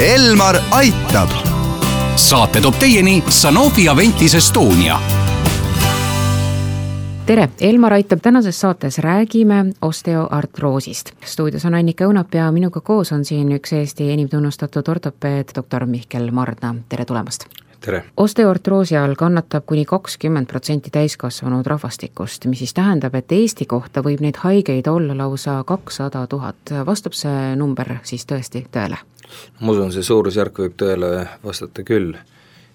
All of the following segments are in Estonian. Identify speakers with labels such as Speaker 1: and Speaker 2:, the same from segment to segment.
Speaker 1: Elmar aitab.
Speaker 2: saate toob teieni Sanofi Aventis Estonia
Speaker 3: tere, Elmar aitab, tänases saates räägime osteoartroosist. stuudios on Annika Õunap ja minuga koos on siin üks Eesti enim tunnustatud ortopeed, doktor Mihkel Mardna, tere tulemast!
Speaker 4: Tere!
Speaker 3: osteoartroosi all kannatab kuni kakskümmend protsenti täiskasvanud rahvastikust, mis siis tähendab, et Eesti kohta võib neid haigeid olla lausa kakssada tuhat. vastab see number siis tõesti tõele?
Speaker 4: ma usun, see suurusjärk võib tõele vastata küll,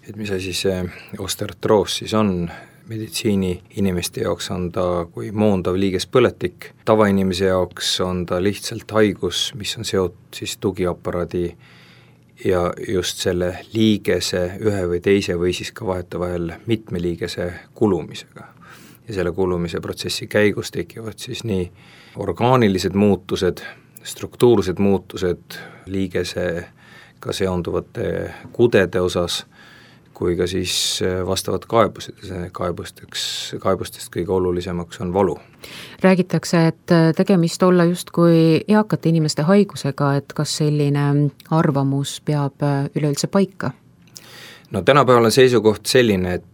Speaker 4: et mis asi see osteoartroos siis on, meditsiiniinimeste jaoks on ta kui moondav liigespõletik, tavainimese jaoks on ta lihtsalt haigus, mis on seotud siis tugiaparaadi ja just selle liigese ühe või teise või siis ka vahetevahel mitme liigese kulumisega. ja selle kulumise protsessi käigus tekivad siis nii orgaanilised muutused, struktuursed muutused liigesega seonduvate kudede osas, kui ka siis äh, vastavad kaebused ja see kaebusteks, kaebustest kõige olulisemaks on valu.
Speaker 3: räägitakse, et äh, tegemist olla justkui eakate inimeste haigusega, et kas selline arvamus peab äh, üleüldse paika?
Speaker 4: no tänapäeval on seisukoht selline, et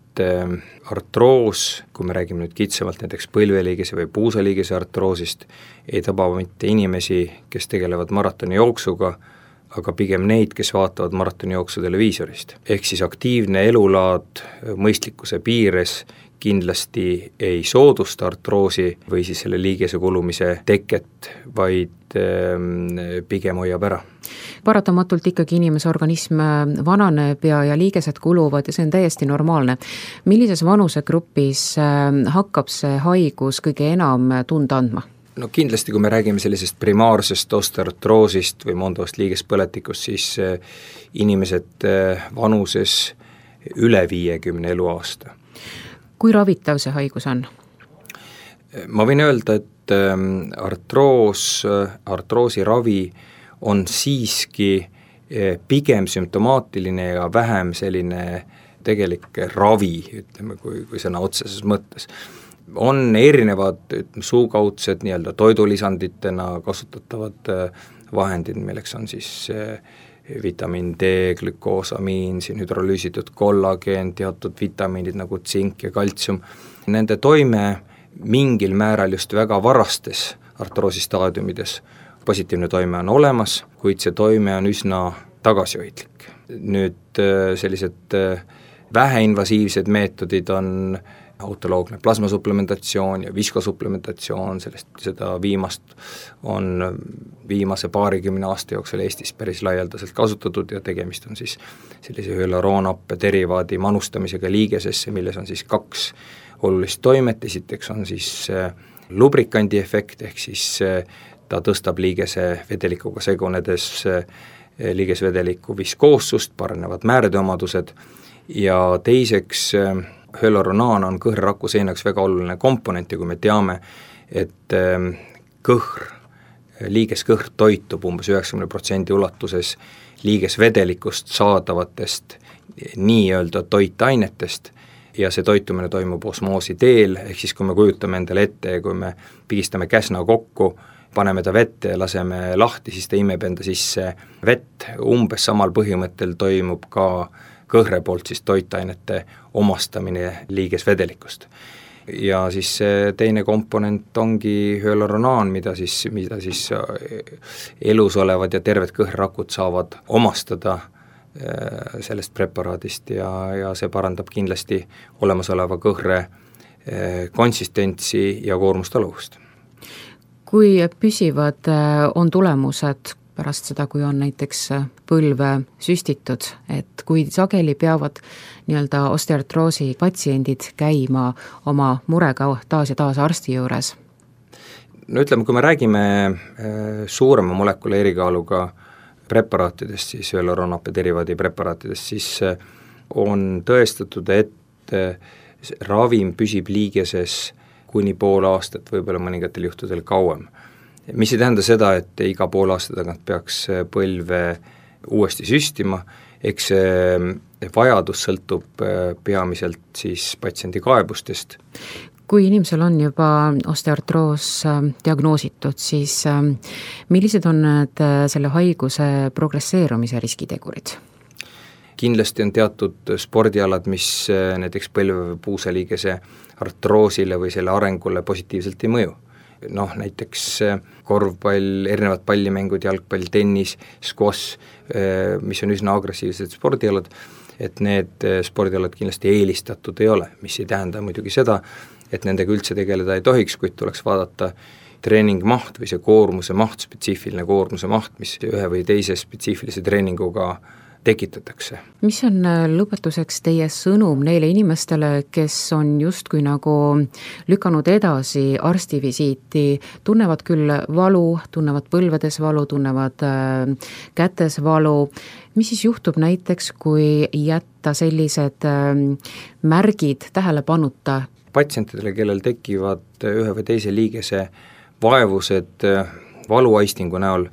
Speaker 4: artroos, kui me räägime nüüd kitsamalt näiteks põlveliigese või puusaliigese artroosist, ei taba mitte inimesi, kes tegelevad maratonijooksuga, aga pigem neid, kes vaatavad maratonijooksu televiisorist. ehk siis aktiivne elulaad mõistlikkuse piires kindlasti ei soodusta artroosi või siis selle liigese kulumise teket, vaid äh, pigem hoiab ära.
Speaker 3: paratamatult ikkagi inimese organism vananeb ja, ja liigesed kuluvad ja see on täiesti normaalne. millises vanusegrupis äh, hakkab see haigus kõige enam tunda andma?
Speaker 4: No kindlasti, kui me räägime sellisest primaarsest osteoartroosist või mondavast liigespõletikust, siis äh, inimesed äh, vanuses üle viiekümne eluaasta.
Speaker 3: kui ravitav see haigus on?
Speaker 4: ma võin öelda, et ähm, artroos, artroosi ravi on siiski äh, pigem sümptomaatiline ja vähem selline tegelik ravi, ütleme, kui, kui sõna otseses mõttes on erinevad suukaudsed nii-öelda toidulisanditena kasutatavad äh, vahendid, milleks on siis äh, vitamiin D, glükoosamiin, siin hüdrolüüsitud kollageen, teatud vitamiinid nagu tsink ja kaltsium, nende toime mingil määral just väga varastes artroosi staadiumides positiivne toime on olemas, kuid see toime on üsna tagasihoidlik. nüüd äh, sellised väheinvasiivsed meetodid on autoloogne plasmasuplementatsioon ja viskosuplementatsioon, sellest, seda viimast on viimase paarikümne aasta jooksul Eestis päris laialdaselt kasutatud ja tegemist on siis sellise hüaluroonappe derivaadi manustamisega liigesesse, milles on siis kaks olulist toimet, esiteks on siis äh, lubrikandi efekt, ehk siis äh, ta tõstab liigese vedelikuga segunedes äh, liigesvedeliku viskoossust, paranevad määrade omadused. Ja teiseks hüaluronaan on kõhrraku seeneks väga oluline komponent ja kui me teame, et ähm, kõhr, liigeskõhr toitub umbes üheksakümne protsendi ulatuses liigesvedelikust saadavatest nii-öelda toitainetest ja see toitumine toimub osmoosi teel, ehk siis kui me kujutame endale ette, kui me pigistame käsna kokku, paneme ta vette ja laseme lahti, siis ta imeb enda sisse vett, umbes samal põhimõttel toimub ka kõhre poolt siis toitainete omastamine liigesvedelikust. ja siis see teine komponent ongi hüaluronaan, mida siis, mida siis äh, elus olevad ja terved kõhrrakud saavad omastada äh, sellest preparaadist ja, ja see parandab kindlasti olemasoleva kõhre äh, konsistentsi ja koormustaluvust.
Speaker 3: kui püsivad on tulemused pärast seda, kui on näiteks põlve süstitud, et kui sageli peavad nii-öelda osteoartroosi patsiendid käima oma murega taas ja taas arsti juures?
Speaker 4: no ütleme, kui me räägime äh, suurema molekuli erikaaluga preparaatidest, siis hüaluronapi derivaadi preparaatidest, siis äh, on tõestatud, et äh, ravim püsib liigeses kuni pool aastat, võib-olla mõningatel juhtudel kauem mis ei tähenda seda, et iga poole aasta tagant peaks põlve uuesti süstima, eks see vajadus sõltub äh, peamiselt siis patsiendi kaebustest.
Speaker 3: kui inimesel on juba osteoartroos äh, diagnoositud, siis äh, millised on need selle haiguse progresseerumise riskitegurid?
Speaker 4: kindlasti on teatud spordialad, mis näiteks põlve või puusaliigese artroosile või selle arengule positiivselt ei mõju noh, näiteks korvpall, erinevad pallimängud, jalgpall, tennis, squash, mis on üsna agressiivsed spordialad, et need eh, spordialad kindlasti eelistatud ei ole, mis ei tähenda muidugi seda, et nendega üldse tegeleda ei tohiks, kuid tuleks vaadata treeningmaht või see koormuse maht, spetsiifiline koormuse maht, mis ühe või teise spetsiifilise treeninguga tekitatakse.
Speaker 3: mis on äh, lõpetuseks teie sõnum neile inimestele, kes on justkui nagu lükanud edasi arstivisiiti, tunnevad küll valu, tunnevad põlvedes valu, tunnevad äh, kätes valu, mis siis juhtub näiteks, kui jätta sellised äh, märgid tähelepanuta?
Speaker 4: patsientidele, kellel tekivad ühe või teise liigese vaevused valuaistingu näol,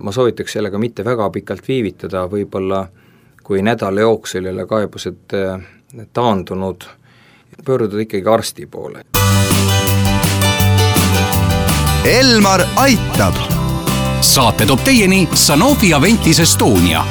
Speaker 4: ma soovitaks sellega mitte väga pikalt viivitada, võib-olla kui nädala jooksul ei ole kaebused äh, taandunud, pöörduda ikkagi arsti poole.
Speaker 2: Elmar aitab. saate toob teieni Sanofi Aventis Estonia